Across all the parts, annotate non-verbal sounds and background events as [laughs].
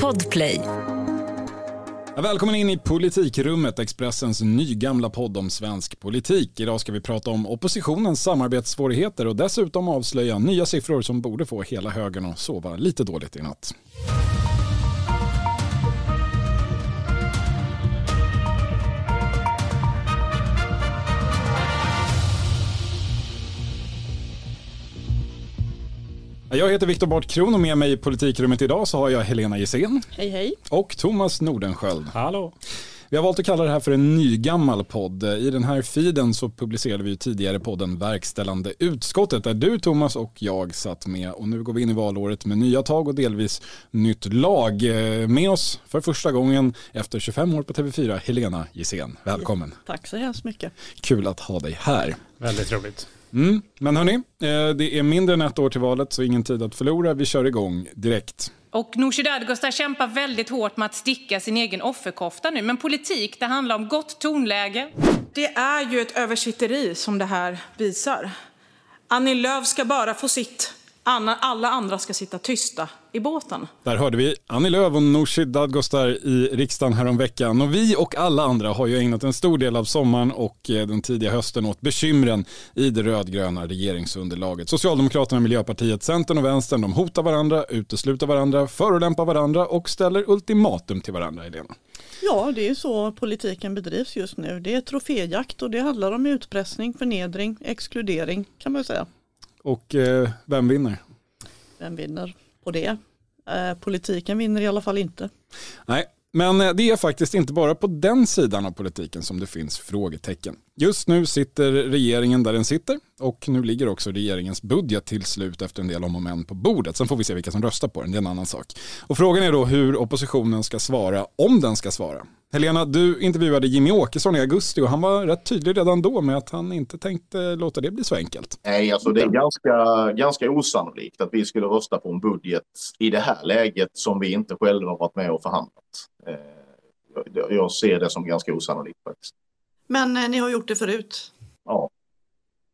Podplay. Välkommen in i Politikrummet, Expressens nygamla podd om svensk politik. Idag ska vi prata om oppositionens samarbetssvårigheter och dessutom avslöja nya siffror som borde få hela högern att sova lite dåligt i natt. Jag heter Viktor Bart Kron och med mig i politikrummet idag så har jag Helena Gissén. Hej hej. Och Thomas Nordenskjöld. Hallå. Vi har valt att kalla det här för en nygammal podd. I den här feeden så publicerade vi tidigare podden Verkställande utskottet där du Thomas och jag satt med och nu går vi in i valåret med nya tag och delvis nytt lag. Eh, med oss för första gången efter 25 år på TV4, Helena Gissén. Välkommen. Tack så hemskt mycket. Kul att ha dig här. Väldigt roligt. Mm. Men hörni, eh, det är mindre än ett år till valet så ingen tid att förlora. Vi kör igång direkt. Och Nooshi Dadgostar kämpar väldigt hårt med att sticka sin egen offerkofta nu. Men politik, det handlar om gott tonläge. Det är ju ett översitteri som det här visar. Annie Lööf ska bara få sitt. Alla andra ska sitta tysta i båten. Där hörde vi Annie Lööf och Nooshi Dadgostar i riksdagen häromveckan. Och vi och alla andra har ju ägnat en stor del av sommaren och eh, den tidiga hösten åt bekymren i det rödgröna regeringsunderlaget. Socialdemokraterna, Miljöpartiet, Centern och Vänstern de hotar varandra, utesluter varandra, förolämpar varandra och ställer ultimatum till varandra, Helena. Ja, det är så politiken bedrivs just nu. Det är troféjakt och det handlar om utpressning, förnedring, exkludering kan man säga. Och eh, vem vinner? Vem vinner på det? Eh, politiken vinner i alla fall inte. Nej, men eh, det är faktiskt inte bara på den sidan av politiken som det finns frågetecken. Just nu sitter regeringen där den sitter och nu ligger också regeringens budget till slut efter en del om och men på bordet. Sen får vi se vilka som röstar på den, det är en annan sak. Och frågan är då hur oppositionen ska svara, om den ska svara. Helena, du intervjuade Jimmy Åkesson i augusti och han var rätt tydlig redan då med att han inte tänkte låta det bli så enkelt. Nej, alltså det är ganska, ganska osannolikt att vi skulle rösta på en budget i det här läget som vi inte själva har varit med och förhandlat. Eh, jag ser det som ganska osannolikt faktiskt. Men eh, ni har gjort det förut? Ja,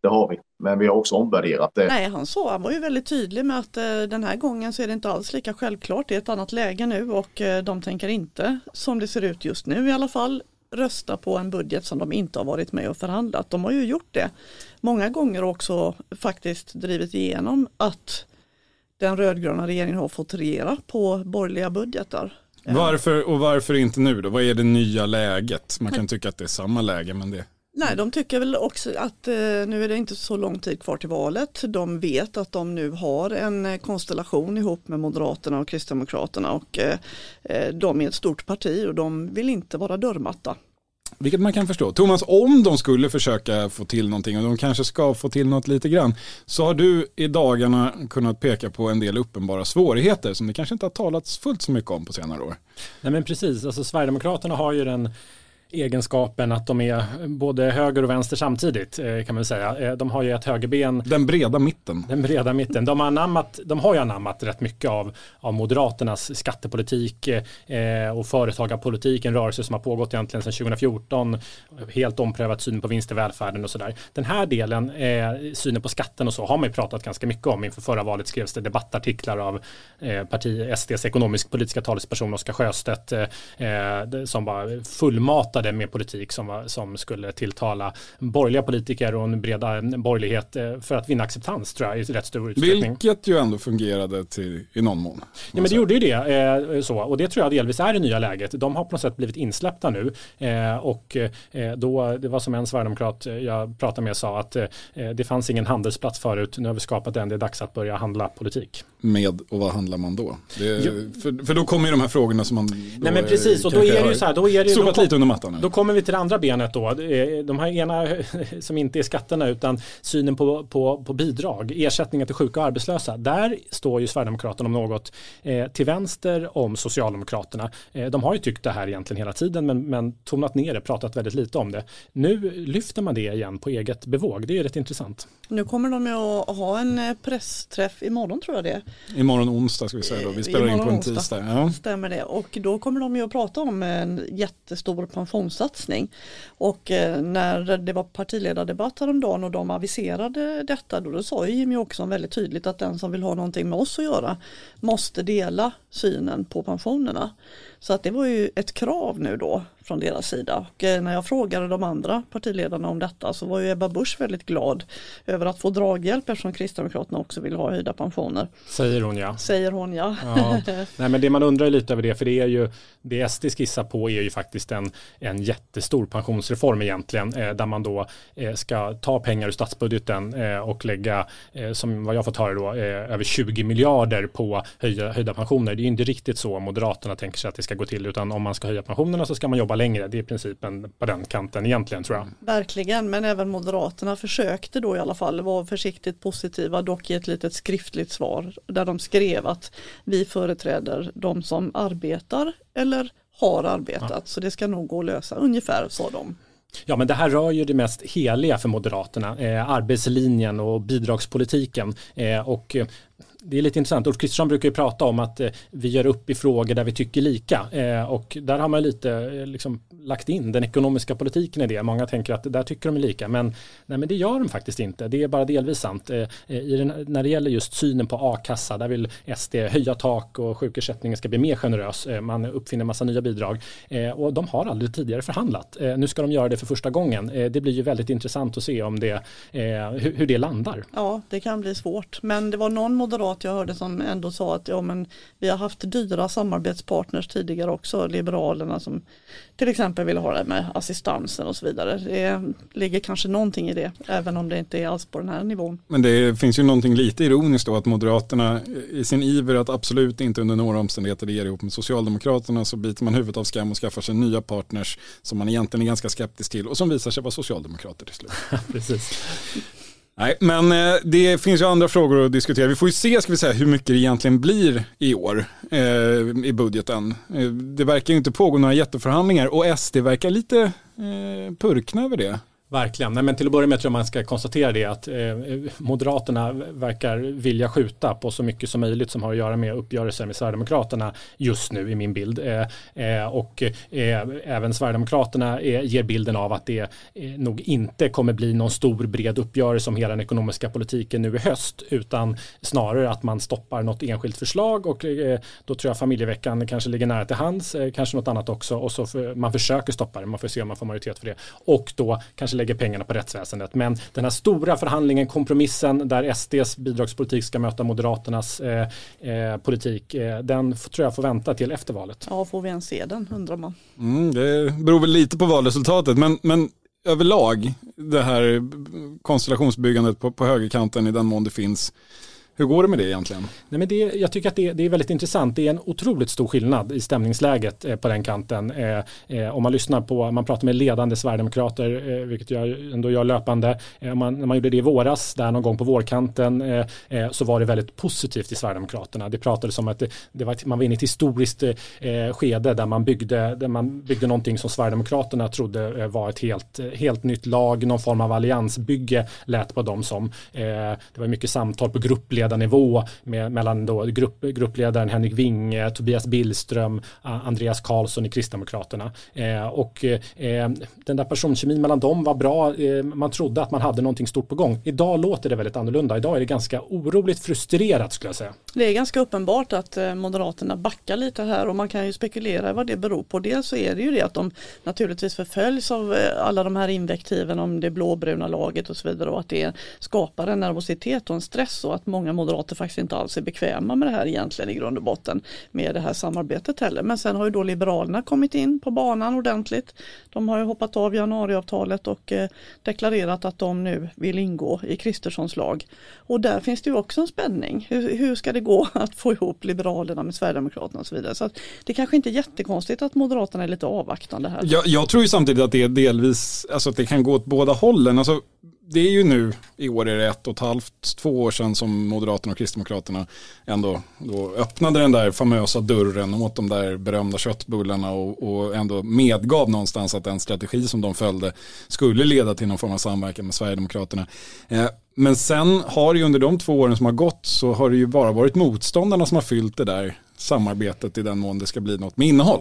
det har vi. Men vi har också omvärderat det. Nej, han sa, han var ju väldigt tydlig med att eh, den här gången så är det inte alls lika självklart. Det är ett annat läge nu och eh, de tänker inte, som det ser ut just nu i alla fall, rösta på en budget som de inte har varit med och förhandlat. De har ju gjort det många gånger också faktiskt drivit igenom att den rödgröna regeringen har fått regera på borgerliga budgetar. Varför och varför inte nu då? Vad är det nya läget? Man kan tycka att det är samma läge men det Nej, de tycker väl också att eh, nu är det inte så lång tid kvar till valet. De vet att de nu har en eh, konstellation ihop med Moderaterna och Kristdemokraterna och eh, eh, de är ett stort parti och de vill inte vara dörrmatta. Vilket man kan förstå. Thomas, om de skulle försöka få till någonting och de kanske ska få till något lite grann så har du i dagarna kunnat peka på en del uppenbara svårigheter som det kanske inte har talats fullt så mycket om på senare år. Nej men precis, alltså Sverigedemokraterna har ju den egenskapen att de är både höger och vänster samtidigt eh, kan man säga. Eh, de har ju ett högerben. Den breda mitten. Den breda mitten. De har, anammat, de har ju anammat rätt mycket av, av Moderaternas skattepolitik eh, och företagarpolitik, en rörelse som har pågått egentligen sedan 2014. Helt omprövat syn på vinst i välfärden och sådär. Den här delen, eh, synen på skatten och så, har man ju pratat ganska mycket om. Inför förra valet skrevs det debattartiklar av eh, parti SDs ekonomisk-politiska talesperson Oskar Sjöstedt eh, som var fullmatad matade med politik som, var, som skulle tilltala borgerliga politiker och en breda borgerlighet eh, för att vinna acceptans tror jag i rätt stor utsträckning. Vilket ju ändå fungerade till, i någon mån. Ja men det gjorde ju det eh, så och det tror jag delvis är det nya läget. De har på något sätt blivit insläppta nu eh, och då det var som en sverigedemokrat jag pratade med sa att det fanns ingen handelsplats förut. Nu har vi skapat den. Det är dags att börja handla politik. Med och vad handlar man då? Det, för, för då kommer ju de här frågorna som man Nej men precis och då är det ju så här. Då är det, sopat lite under mattan nu. Då kommer vi till det andra benet då. De här ena [laughs] som inte är skatterna utan synen på, på, på bidrag, ersättningar till sjuka och arbetslösa. Där står ju Sverigedemokraterna om något eh, till vänster om Socialdemokraterna. Eh, de har ju tyckt det här egentligen hela tiden men, men tonat ner det, pratat väldigt lite om det. Nu lyfter man det igen på eget bevåg. Det är rätt intressant. Nu kommer de ju att ha en eh, pressträff imorgon tror jag det. Imorgon onsdag ska vi säga då. Vi spelar in på en tisdag. Ja. Stämmer det. Och då kommer de ju att prata om en jättestor pension pensionssatsning. Och eh, när det var partiledardebatt häromdagen och de aviserade detta då, då sa ju Jimmy Åkesson väldigt tydligt att den som vill ha någonting med oss att göra måste dela synen på pensionerna. Så att det var ju ett krav nu då från deras sida. Och eh, när jag frågade de andra partiledarna om detta så var ju Ebba Busch väldigt glad över att få draghjälp eftersom Kristdemokraterna också vill ha höjda pensioner. Säger hon ja. Säger hon ja. ja. Nej men det man undrar lite över det, för det är ju det SD skissar på är ju faktiskt en, en jättestor pensionsreform egentligen, eh, där man då eh, ska ta pengar ur statsbudgeten eh, och lägga, eh, som vad jag fått höra då, eh, över 20 miljarder på höjda, höjda pensioner. Det är ju inte riktigt så Moderaterna tänker sig att det ska gå till, utan om man ska höja pensionerna så ska man jobba längre. Det är principen på den kanten egentligen tror jag. Verkligen, men även Moderaterna försökte då i alla fall vara försiktigt positiva, dock i ett litet skriftligt svar där de skrev att vi företräder de som arbetar eller har arbetat, ja. så det ska nog gå att lösa, ungefär sa de. Ja, men det här rör ju det mest heliga för Moderaterna, eh, arbetslinjen och bidragspolitiken. Eh, och det är lite intressant. Ulf Kristersson brukar ju prata om att eh, vi gör upp i frågor där vi tycker lika. Eh, och där har man lite eh, liksom, lagt in den ekonomiska politiken i det. Många tänker att där tycker de lika. Men, nej, men det gör de faktiskt inte. Det är bara delvis sant. Eh, eh i den, när det gäller just synen på a-kassa, där vill SD höja tak och sjukersättningen ska bli mer generös. Eh, man uppfinner massa nya bidrag. Eh, och de har aldrig tidigare förhandlat. Eh, nu ska de göra det för första gången. Eh, det blir ju väldigt intressant att se om det, hur, hur det landar. Ja, det kan bli svårt. Men det var någon moderat moderat jag hörde som ändå sa att ja, men vi har haft dyra samarbetspartners tidigare också, Liberalerna som till exempel vill ha det med assistansen och så vidare. Det ligger kanske någonting i det, även om det inte är alls på den här nivån. Men det finns ju någonting lite ironiskt då att Moderaterna i sin iver att absolut inte under några omständigheter regera ihop med Socialdemokraterna så biter man huvudet av skam och skaffar sig nya partners som man egentligen är ganska skeptisk till och som visar sig vara socialdemokrater till slut. [laughs] Precis. Nej, men eh, det finns ju andra frågor att diskutera. Vi får ju se ska vi säga, hur mycket det egentligen blir i år eh, i budgeten. Eh, det verkar ju inte pågå några jätteförhandlingar och SD verkar lite eh, purkna över det. Verkligen, Nej, men till att börja med tror jag man ska konstatera det att eh, Moderaterna verkar vilja skjuta på så mycket som möjligt som har att göra med uppgörelser med Sverigedemokraterna just nu i min bild. Eh, eh, och eh, även Sverigedemokraterna eh, ger bilden av att det eh, nog inte kommer bli någon stor bred uppgörelse om hela den ekonomiska politiken nu i höst utan snarare att man stoppar något enskilt förslag och eh, då tror jag familjeveckan kanske ligger nära till hands, eh, kanske något annat också. Och så för, man försöker stoppa det, man får se om man får majoritet för det. Och då kanske lägger pengarna på rättsväsendet. Men den här stora förhandlingen, kompromissen där SDs bidragspolitik ska möta Moderaternas eh, eh, politik, eh, den tror jag får vänta till efter valet. Ja, får vi ens se den undrar man. Mm, det beror väl lite på valresultatet, men, men överlag det här konstellationsbyggandet på, på högerkanten i den mån det finns hur går det med det egentligen? Nej, men det, jag tycker att det, det, är väldigt intressant. Det är en otroligt stor skillnad i stämningsläget eh, på den kanten. Eh, eh, om man lyssnar på, man pratar med ledande sverigedemokrater, eh, vilket jag ändå gör löpande. Eh, man, när man gjorde det i våras, där någon gång på vårkanten, eh, eh, så var det väldigt positivt i Sverigedemokraterna. Det pratades om att det, det var, man var inne i ett historiskt eh, skede där man, byggde, där man byggde någonting som Sverigedemokraterna trodde eh, var ett helt, helt nytt lag, någon form av alliansbygge lät på dem som. det var mycket samtal på gruppledare gruppledarnivå med, mellan då grupp, gruppledaren Henrik Winge, Tobias Billström, Andreas Karlsson i Kristdemokraterna. Eh, och eh, den där personkemin mellan dem var bra. Eh, man trodde att man hade någonting stort på gång. Idag låter det väldigt annorlunda. Idag är det ganska oroligt frustrerat skulle jag säga. Det är ganska uppenbart att eh, Moderaterna backar lite här och man kan ju spekulera vad det beror på. Dels så är det ju det att de naturligtvis förföljs av eh, alla de här invektiven om det blåbruna laget och så vidare och att det skapar en nervositet och en stress och att många moderater faktiskt inte alls är bekväma med det här egentligen i grund och botten med det här samarbetet heller. Men sen har ju då Liberalerna kommit in på banan ordentligt. De har ju hoppat av januariavtalet och eh, deklarerat att de nu vill ingå i Kristerssons lag. Och där finns det ju också en spänning. Hur, hur ska det gå [laughs] att få ihop Liberalerna med Sverigedemokraterna och så vidare. Så det kanske inte är jättekonstigt att Moderaterna är lite avvaktande här. Jag, jag tror ju samtidigt att det är delvis, alltså att det kan gå åt båda hållen. Alltså, det är ju nu, i år är det ett och ett halvt, två år sedan som Moderaterna och Kristdemokraterna ändå då öppnade den där famösa dörren åt de där berömda köttbullarna och, och ändå medgav någonstans att den strategi som de följde skulle leda till någon form av samverkan med Sverigedemokraterna. Eh, men sen har det ju under de två åren som har gått så har det ju bara varit motståndarna som har fyllt det där samarbetet i den mån det ska bli något med innehåll.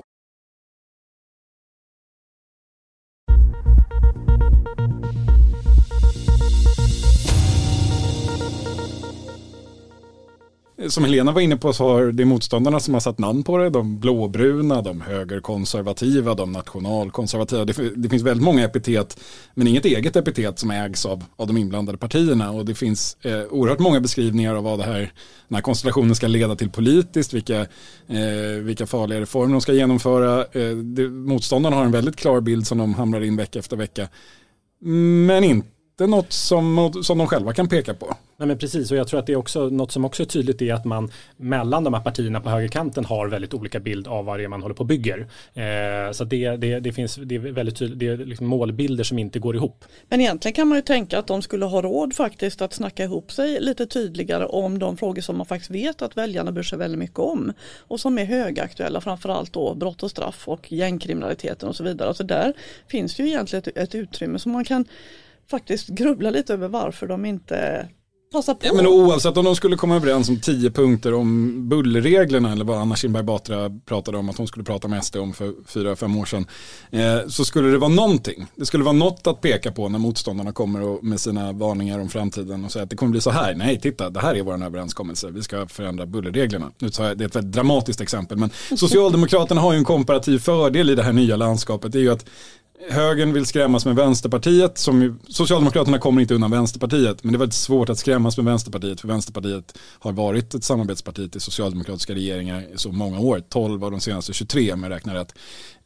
Som Helena var inne på så har det motståndarna som har satt namn på det. De blåbruna, de högerkonservativa, de nationalkonservativa. Det, det finns väldigt många epitet men inget eget epitet som ägs av, av de inblandade partierna. Och det finns eh, oerhört många beskrivningar av vad det här, den här konstellationen ska leda till politiskt, vilka, eh, vilka farliga reformer de ska genomföra. Eh, det, motståndarna har en väldigt klar bild som de hamrar in vecka efter vecka. Men inte inte något som, som de själva kan peka på. Nej men precis och jag tror att det är också något som också är tydligt är att man mellan de här partierna på högerkanten har väldigt olika bild av vad det är man håller på och bygger. Eh, så det, det, det, finns, det är väldigt tydligt, det är liksom målbilder som inte går ihop. Men egentligen kan man ju tänka att de skulle ha råd faktiskt att snacka ihop sig lite tydligare om de frågor som man faktiskt vet att väljarna bryr sig väldigt mycket om och som är högaktuella framförallt då brott och straff och gängkriminaliteten och så vidare. Alltså där finns ju egentligen ett, ett utrymme som man kan faktiskt grubbla lite över varför de inte passar på. Ja, men oavsett om de skulle komma överens om tio punkter om bullerreglerna eller vad Anna Kinberg Batra pratade om att hon skulle prata med SD om för fyra, fem år sedan. Eh, så skulle det vara någonting. Det skulle vara något att peka på när motståndarna kommer och, med sina varningar om framtiden och säga att det kommer bli så här. Nej, titta, det här är vår överenskommelse. Vi ska förändra bullerreglerna. Nu tar jag, det är ett väldigt dramatiskt exempel, men [laughs] Socialdemokraterna har ju en komparativ fördel i det här nya landskapet. Det är ju att högern vill skrämmas med Vänsterpartiet. Som ju, Socialdemokraterna kommer inte undan Vänsterpartiet. Men det är väldigt svårt att skrämmas med Vänsterpartiet. För Vänsterpartiet har varit ett samarbetsparti till socialdemokratiska regeringar i så många år. 12 av de senaste 23 om jag räknar rätt.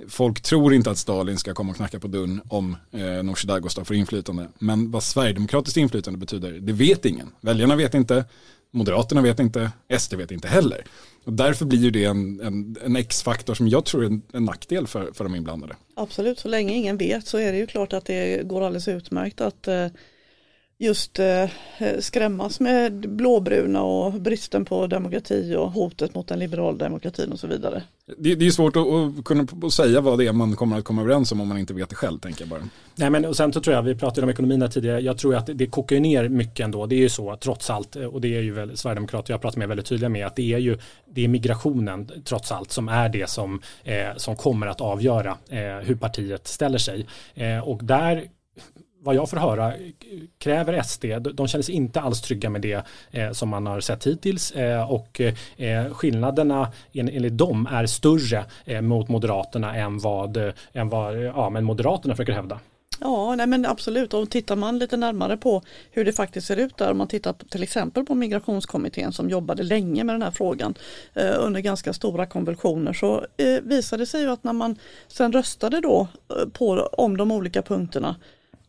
Folk tror inte att Stalin ska komma och knacka på dörren om eh, Nooshi Dadgostar får inflytande. Men vad Sverigedemokratiskt inflytande betyder, det vet ingen. Väljarna vet inte. Moderaterna vet inte, SD vet inte heller. Och därför blir ju det en, en, en X-faktor som jag tror är en, en nackdel för, för de inblandade. Absolut, så länge ingen vet så är det ju klart att det går alldeles utmärkt att eh, just eh, skrämmas med blåbruna och bristen på demokrati och hotet mot den liberala demokratin och så vidare. Det, det är svårt att, att kunna säga vad det är man kommer att komma överens om om man inte vet det själv, tänker jag bara. Nej, men och sen så tror jag, vi pratade om ekonomin här tidigare, jag tror att det, det kokar ner mycket ändå. Det är ju så, trots allt, och det är ju väl Sverigedemokrater, jag pratar med väldigt tydliga med, att det är ju det är migrationen, trots allt, som är det som, eh, som kommer att avgöra eh, hur partiet ställer sig. Eh, och där vad jag får höra kräver SD, de känner sig inte alls trygga med det eh, som man har sett hittills eh, och eh, skillnaderna en, enligt dem är större eh, mot Moderaterna än vad, eh, än vad eh, ja, men Moderaterna försöker hävda. Ja, nej men absolut. Och tittar man lite närmare på hur det faktiskt ser ut där, om man tittar på, till exempel på migrationskommittén som jobbade länge med den här frågan eh, under ganska stora konvulsioner så eh, visade det sig ju att när man sen röstade då eh, på, om de olika punkterna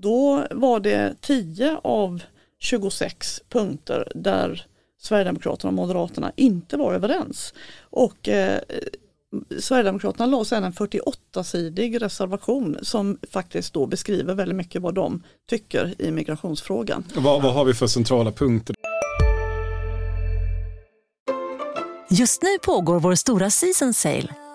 då var det 10 av 26 punkter där Sverigedemokraterna och Moderaterna inte var överens. Och eh, Sverigedemokraterna la sedan en 48-sidig reservation som faktiskt då beskriver väldigt mycket vad de tycker i migrationsfrågan. Vad, vad har vi för centrala punkter? Just nu pågår vår stora season sale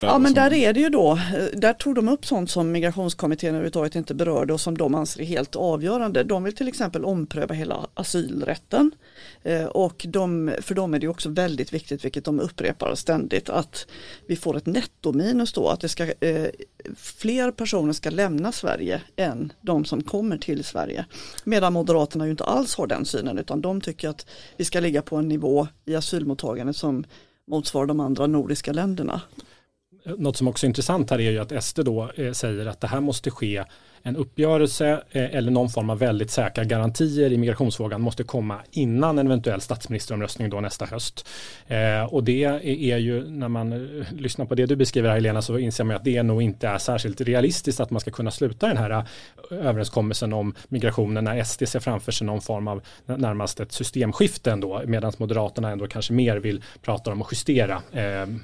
Ja men där är det ju då, där tog de upp sånt som migrationskommittén överhuvudtaget inte berörde och som de anser är helt avgörande. De vill till exempel ompröva hela asylrätten eh, och de, för dem är det också väldigt viktigt, vilket de upprepar ständigt, att vi får ett nettominus då, att det ska, eh, fler personer ska lämna Sverige än de som kommer till Sverige. Medan Moderaterna ju inte alls har den synen utan de tycker att vi ska ligga på en nivå i asylmottagandet som motsvarar de andra nordiska länderna något som också är intressant här är ju att SD då eh, säger att det här måste ske en uppgörelse eh, eller någon form av väldigt säkra garantier i migrationsfrågan måste komma innan en eventuell statsministeromröstning då nästa höst. Eh, och det är ju när man eh, lyssnar på det du beskriver här Helena så inser man att det nog inte är särskilt realistiskt att man ska kunna sluta den här överenskommelsen om migrationen när SD ser framför sig någon form av närmast ett systemskifte ändå medan Moderaterna ändå kanske mer vill prata om att justera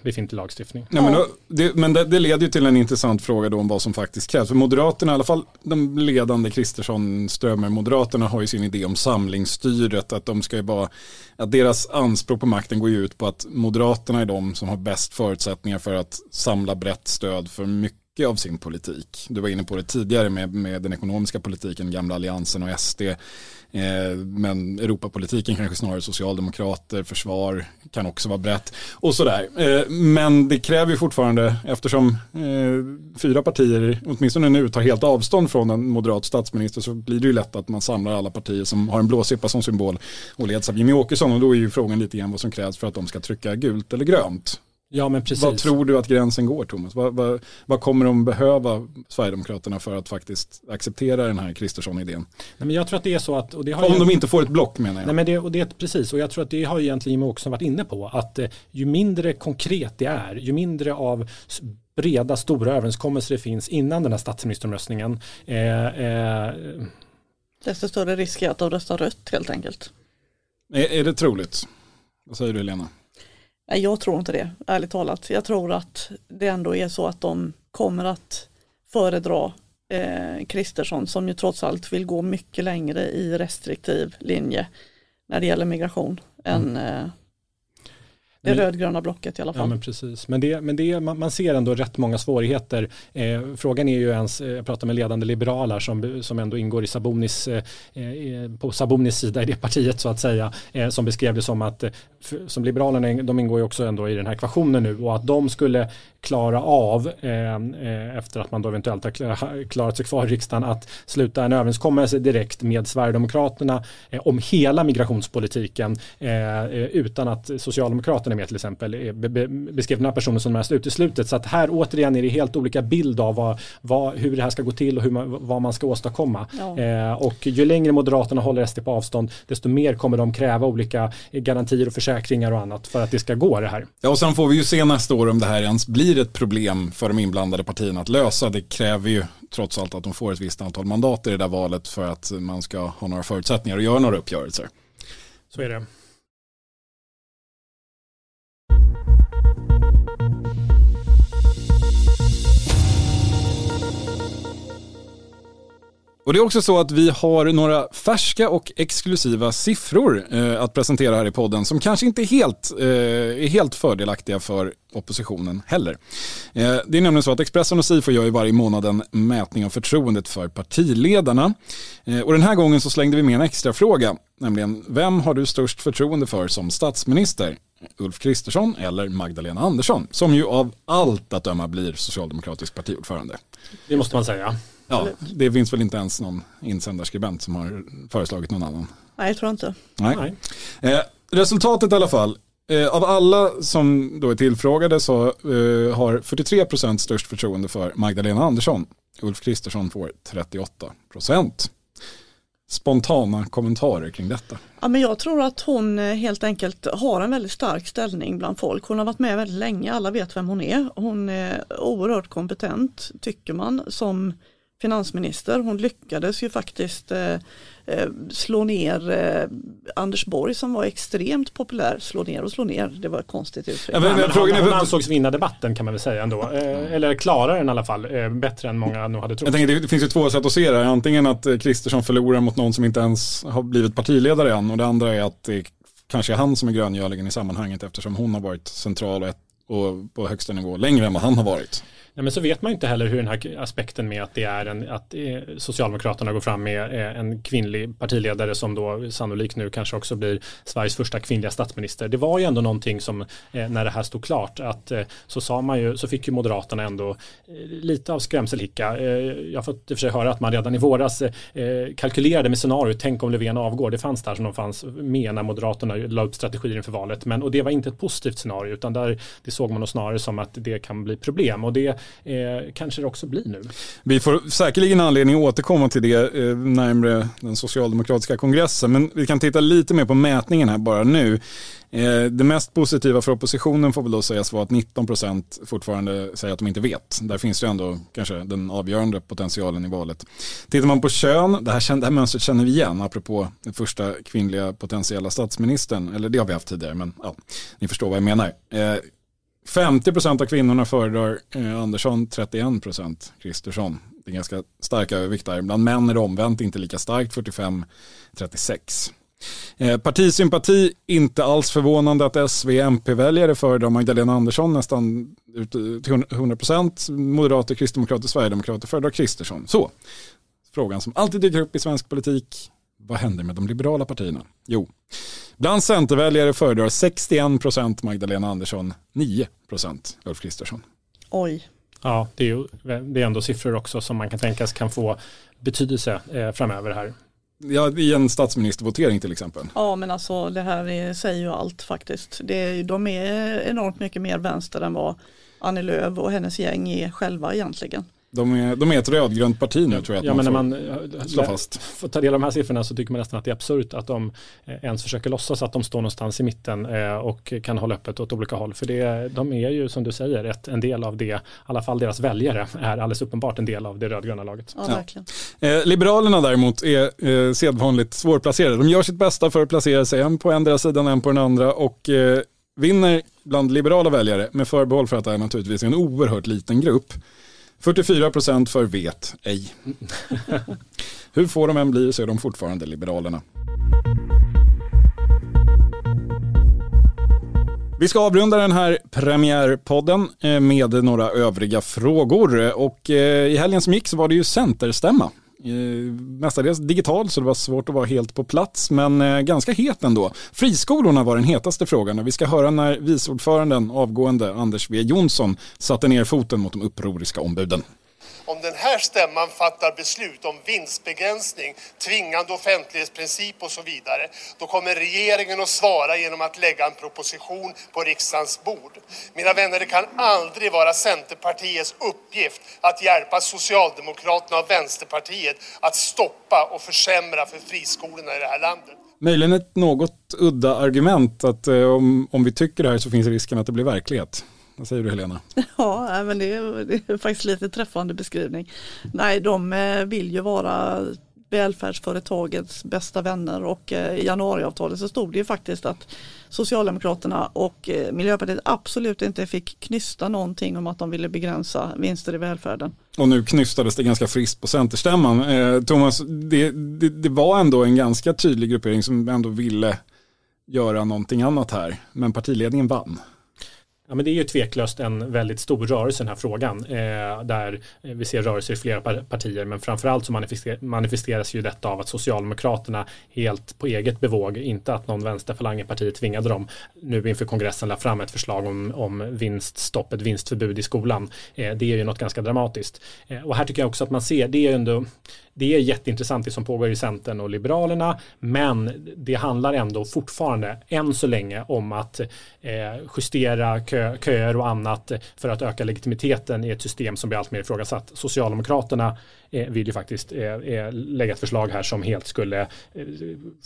befintlig lagstiftning. Ja, men, det, men det, det leder ju till en intressant fråga då om vad som faktiskt krävs. För Moderaterna i alla fall de ledande Kristersson, Strömmer, Moderaterna har ju sin idé om samlingsstyret, att de ska ju att deras anspråk på makten går ju ut på att Moderaterna är de som har bäst förutsättningar för att samla brett stöd för mycket mycket av sin politik. Du var inne på det tidigare med, med den ekonomiska politiken, gamla alliansen och SD. Eh, men Europapolitiken kanske snarare socialdemokrater, försvar kan också vara brett och sådär. Eh, men det kräver ju fortfarande, eftersom eh, fyra partier, åtminstone nu, tar helt avstånd från en moderat statsminister så blir det ju lätt att man samlar alla partier som har en blåsippa som symbol och leds av Jimmie Åkesson och då är ju frågan lite grann vad som krävs för att de ska trycka gult eller grönt. Ja, men precis. Vad tror du att gränsen går Thomas? Vad, vad, vad, kommer de behöva Sverigedemokraterna för att faktiskt acceptera den här Kristersson-idén? Nej, men jag tror att det är så att... Och det har Om ju, de inte får ett block menar jag. Nej, men det, och det är precis, och jag tror att det har egentligen Jimmie också varit inne på. Att eh, ju mindre konkret det är, ju mindre av breda, stora överenskommelser det finns innan den här statsministeromröstningen. Eh, eh, Desto större risk är att de röstar rött helt enkelt. Är, är det troligt? Vad säger du Helena? Nej, jag tror inte det, ärligt talat. Jag tror att det ändå är så att de kommer att föredra eh, Kristersson som ju trots allt vill gå mycket längre i restriktiv linje när det gäller migration mm. än eh, det rödgröna blocket i alla fall. Ja, men precis. Men, det, men det, man, man ser ändå rätt många svårigheter. Eh, frågan är ju ens, eh, jag pratar med ledande liberaler som, som ändå ingår i Sabonis, eh, eh på Sabonis sida i det partiet så att säga, eh, som beskrev det som att, eh, för, som Liberalerna, de ingår ju också ändå i den här ekvationen nu och att de skulle klara av, efter att man då eventuellt har klarat sig kvar i riksdagen, att sluta en överenskommelse direkt med Sverigedemokraterna om hela migrationspolitiken utan att Socialdemokraterna är med till exempel beskrev den här personen som mest uteslutet. Så att här återigen är det helt olika bild av vad, vad, hur det här ska gå till och hur man, vad man ska åstadkomma. Ja. Eh, och ju längre Moderaterna håller SD på avstånd desto mer kommer de kräva olika garantier och försäkringar och annat för att det ska gå det här. Ja och sen får vi ju se nästa år om det här ens blir ett problem för de inblandade partierna att lösa. Det kräver ju trots allt att de får ett visst antal mandat i det där valet för att man ska ha några förutsättningar att göra några uppgörelser. Så är det. Och det är också så att vi har några färska och exklusiva siffror eh, att presentera här i podden som kanske inte är helt, eh, är helt fördelaktiga för oppositionen heller. Eh, det är nämligen så att Expressen och Sifo gör ju varje månad en mätning av förtroendet för partiledarna. Eh, och den här gången så slängde vi med en extra fråga, nämligen vem har du störst förtroende för som statsminister? Ulf Kristersson eller Magdalena Andersson, som ju av allt att döma blir socialdemokratisk partiordförande. Det måste man säga. Ja, det finns väl inte ens någon insändarskribent som har föreslagit någon annan. Nej, jag tror inte. Nej. Nej. Eh, resultatet i alla fall. Eh, av alla som då är tillfrågade så eh, har 43% störst förtroende för Magdalena Andersson. Ulf Kristersson får 38% spontana kommentarer kring detta? Ja, men jag tror att hon eh, helt enkelt har en väldigt stark ställning bland folk. Hon har varit med väldigt länge, alla vet vem hon är. Hon är oerhört kompetent tycker man som finansminister. Hon lyckades ju faktiskt eh, eh, slå ner eh, Anders Borg som var extremt populär. Slå ner och slå ner, det var ett konstigt uttryck. Ja, men, men, frågan hon, hon ansågs vinna debatten kan man väl säga ändå. Eh, eller klara den i alla fall, eh, bättre än många nog hade trott. Jag tänker, det finns ju två sätt att se det. Antingen att eh, Kristersson förlorar mot någon som inte ens har blivit partiledare än och det andra är att det kanske är han som är gröngöligen i sammanhanget eftersom hon har varit central och, ett, och på högsta nivå längre än vad han har varit. Nej, men så vet man inte heller hur den här aspekten med att det är en, att eh, Socialdemokraterna går fram med eh, en kvinnlig partiledare som då sannolikt nu kanske också blir Sveriges första kvinnliga statsminister. Det var ju ändå någonting som eh, när det här stod klart att så sa man ju, så fick ju Moderaterna ändå lite av skrämselhicka. Jag har fått i och för sig höra att man redan i våras kalkylerade med scenariot, tänk om Löfven avgår. Det fanns där som de fanns med när Moderaterna la upp strategier inför valet. Men, och det var inte ett positivt scenario utan där det såg man nog snarare som att det kan bli problem. Och det eh, kanske det också blir nu. Vi får säkerligen anledning att återkomma till det eh, närmre den socialdemokratiska kongressen. Men vi kan titta lite mer på mätningen här bara nu. Eh, det mest positiva för oppositionen får väl då sägas vara att 19 procent fortfarande säger att de inte vet. Där finns det ändå kanske den avgörande potentialen i valet. Tittar man på kön, det här, det här mönstret känner vi igen, apropå den första kvinnliga potentiella statsministern, eller det har vi haft tidigare, men ja, ni förstår vad jag menar. Eh, 50% av kvinnorna föredrar eh, Andersson, 31% Kristersson. Det är ganska stark övervikt där. Bland män är det omvänt inte lika starkt, 45-36. Eh, partisympati, inte alls förvånande att SV-MP-väljare föredrar Magdalena Andersson nästan till 100%. Moderater, kristdemokrater, sverigedemokrater föredrar Kristersson. Så, frågan som alltid dyker upp i svensk politik. Vad händer med de liberala partierna? Jo, bland centerväljare föredrar 61% Magdalena Andersson, 9% Ulf Kristersson. Oj. Ja, det är, ju, det är ändå siffror också som man kan tänkas kan få betydelse eh, framöver här. Ja, i en statsministervotering till exempel. Ja, men alltså det här är, säger ju allt faktiskt. Det är, de är enormt mycket mer vänster än vad Annie Lööf och hennes gäng är själva egentligen. De är, de är ett rödgrönt parti nu tror jag att ja, man, men när får man slå fast. får ta del av de här siffrorna så tycker man nästan att det är absurt att de eh, ens försöker låtsas att de står någonstans i mitten eh, och kan hålla öppet åt olika håll. För det, de är ju som du säger ett, en del av det, i alla fall deras väljare är alldeles uppenbart en del av det rödgröna laget. Ja, verkligen. Eh, Liberalerna däremot är eh, sedvanligt svårplacerade. De gör sitt bästa för att placera sig en på endera sidan, en på den andra och eh, vinner bland liberala väljare med förbehåll för att det är naturligtvis en oerhört liten grupp. 44 procent för vet ej. [laughs] Hur få de än blir så är de fortfarande Liberalerna. Vi ska avrunda den här premiärpodden eh, med några övriga frågor och eh, i helgen som gick så var det ju Centerstämma. Eh, mestadels digital så det var svårt att vara helt på plats men eh, ganska het ändå. Friskolorna var den hetaste frågan och vi ska höra när viceordföranden avgående Anders W Jonsson satte ner foten mot de upproriska ombuden om den här stämman fattar beslut om vinstbegränsning, tvingande offentlighetsprincip och så vidare, då kommer regeringen att svara genom att lägga en proposition på riksdagens bord. Mina vänner, det kan aldrig vara Centerpartiets uppgift att hjälpa Socialdemokraterna och Vänsterpartiet att stoppa och försämra för friskolorna i det här landet. Möjligen ett något udda argument att eh, om, om vi tycker det här så finns risken att det blir verklighet. Vad säger du Helena? [laughs] Ja, men det är, det är faktiskt lite träffande beskrivning. Nej, de eh, vill ju vara välfärdsföretagets bästa vänner och eh, i januariavtalet så stod det ju faktiskt att Socialdemokraterna och eh, Miljöpartiet absolut inte fick knysta någonting om att de ville begränsa vinster i välfärden. Och nu knystades det ganska friskt på Centerstämman. Eh, Thomas, det, det, det var ändå en ganska tydlig gruppering som ändå ville göra någonting annat här, men partiledningen vann. Ja, men det är ju tveklöst en väldigt stor rörelse i den här frågan eh, där vi ser rörelser i flera partier men framförallt så manifester manifesteras ju detta av att Socialdemokraterna helt på eget bevåg, inte att någon vänsterfalang i partiet tvingade dem, nu inför kongressen la fram ett förslag om, om vinststopp, ett vinstförbud i skolan. Eh, det är ju något ganska dramatiskt. Eh, och här tycker jag också att man ser, det är ju ändå det är jätteintressant det som pågår i Centern och Liberalerna men det handlar ändå fortfarande än så länge om att eh, justera kö, köer och annat för att öka legitimiteten i ett system som blir allt mer ifrågasatt. Socialdemokraterna vill ju faktiskt eh, eh lägga ett förslag här som helt skulle eh,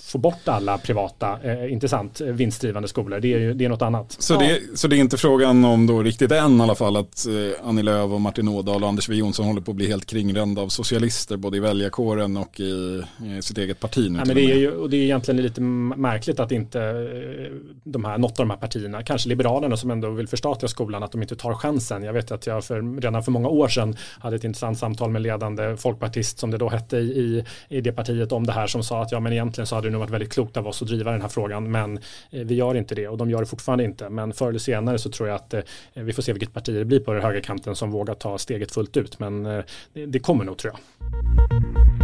få bort alla privata, eh, intressant, vinstdrivande skolor. Det är ju det är något annat. Så, ja. det, så det är inte frågan om då riktigt än i alla fall att eh, Annie Lööf och Martin Ådahl och Anders W Jonsson håller på att bli helt kringrända av socialister både i väljarkåren och i, i sitt eget parti nu. Ja, men det, är ju, och det är egentligen lite märkligt att inte eh, de här, något av de här partierna, kanske Liberalerna som ändå vill förstatliga skolan, att de inte tar chansen. Jag vet att jag för, redan för många år sedan hade ett intressant samtal med ledande folkpartist som det då hette i, i det partiet om det här som sa att ja men egentligen så hade det nog varit väldigt klokt av oss att driva den här frågan men eh, vi gör inte det och de gör det fortfarande inte. Men förr eller senare så tror jag att eh, vi får se vilket parti det blir på den högerkanten som vågar ta steget fullt ut. Men eh, det, det kommer nog tror jag.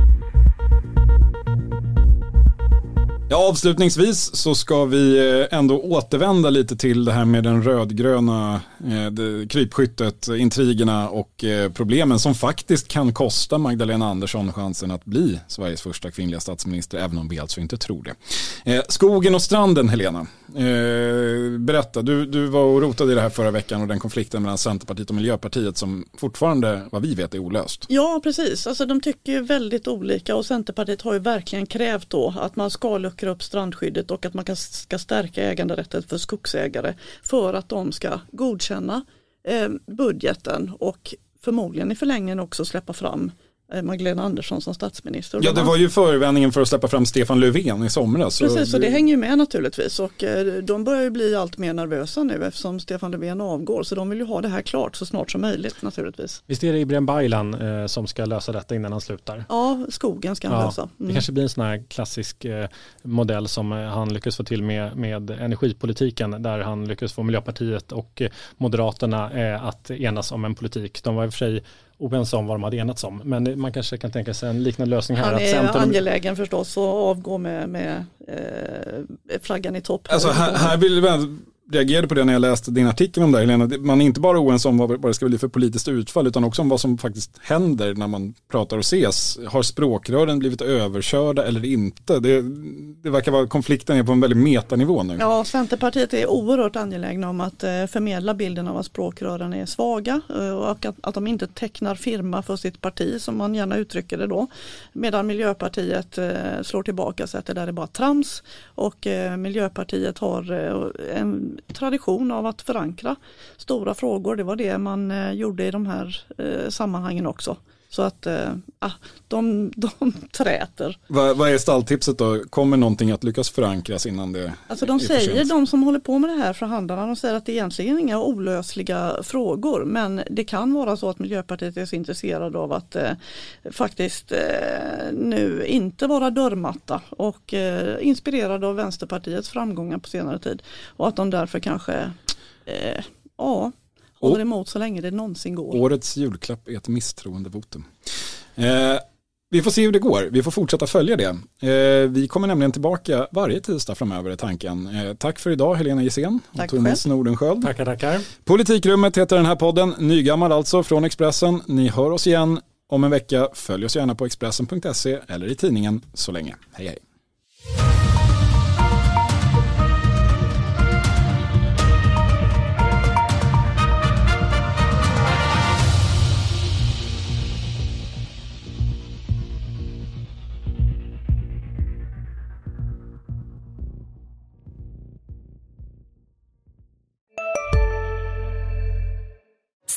Ja, avslutningsvis så ska vi eh, ändå återvända lite till det här med den rödgröna eh, krypskyttet, intrigerna och eh, problemen som faktiskt kan kosta Magdalena Andersson chansen att bli Sveriges första kvinnliga statsminister, även om vi alltså inte tror det. Eh, skogen och stranden, Helena. Eh, berätta, du, du var och rotade i det här förra veckan och den konflikten mellan Centerpartiet och Miljöpartiet som fortfarande, vad vi vet, är olöst. Ja, precis. Alltså, de tycker ju väldigt olika och Centerpartiet har ju verkligen krävt då att man ska luckra upp strandskyddet och att man ska stärka äganderätten för skogsägare för att de ska godkänna eh, budgeten och förmodligen i förlängningen också släppa fram eh, Magdalena Andersson som statsminister. Ja, det var ju förevändningen för att släppa fram Stefan Löfven i somras. Precis, så det hänger ju med naturligtvis och eh, de börjar ju bli allt mer nervösa nu eftersom Stefan Löfven avgår så de vill ju ha det här klart så snart som möjligt naturligtvis. Visst är det Ibrahim Baylan eh, som ska lösa detta innan han slutar? Ja, skogen ska han Ja, lösa. Mm. Det kanske blir en sån här klassisk eh, modell som eh, han lyckas få till med, med energipolitiken där han lyckas få Miljöpartiet och eh, Moderaterna eh, att enas om en politik. De var i och för sig oense om vad de hade enats om men man kanske kan tänka sig en liknande lösning här. Han att är Centern, angelägen förstås att avgå med, med eh, flaggan i topp. Alltså här, här vill jag reagerade på det när jag läste din artikel om det här, Helena. Man är inte bara oense om vad vad det ska bli för politiskt utfall utan också om vad som faktiskt händer när man pratar och ses. Har språkrören blivit överkörda eller inte? Det, det verkar vara konflikten är på en väldigt metanivå nu. Ja, Centerpartiet är oerhört angelägna om att eh, förmedla bilden av att språkrören är svaga eh, och att, att de inte tecknar firma för sitt parti som man gärna uttrycker det då. Medan Miljöpartiet eh, slår tillbaka och säger att det där är bara trams och Miljöpartiet har en tradition av att förankra stora frågor. Det var det man eh, gjorde i de här eh, sammanhangen också. Så att ah, de, [laughs] de träter. Vad, vad är stalltipset då? Kommer någonting att lyckas förankras innan det Alltså de är säger, de som håller på med det här förhandlarna, de säger att det egentligen är inga olösliga frågor. Men det kan vara så att Miljöpartiet är så intresserade av att eh, faktiskt eh, nu inte vara dörrmatta och eh, inspirerade av Vänsterpartiets framgångar på senare tid. Och att de därför kanske, eh, ja, håller emot så länge det någonsin går. Årets julklapp är ett misstroendevotum. Eh, vi får se hur det går. Vi får fortsätta följa det. Eh, vi kommer nämligen tillbaka varje tisdag framöver är tanken. Eh, tack för idag Helena Gissén och Thomas Nordenskjöld. tackar, tackar. Politikrummet heter den här podden, nygammal alltså från Expressen. Ni hör oss igen om en vecka. Följ oss gärna på Expressen.se eller i tidningen så länge. Hej hej.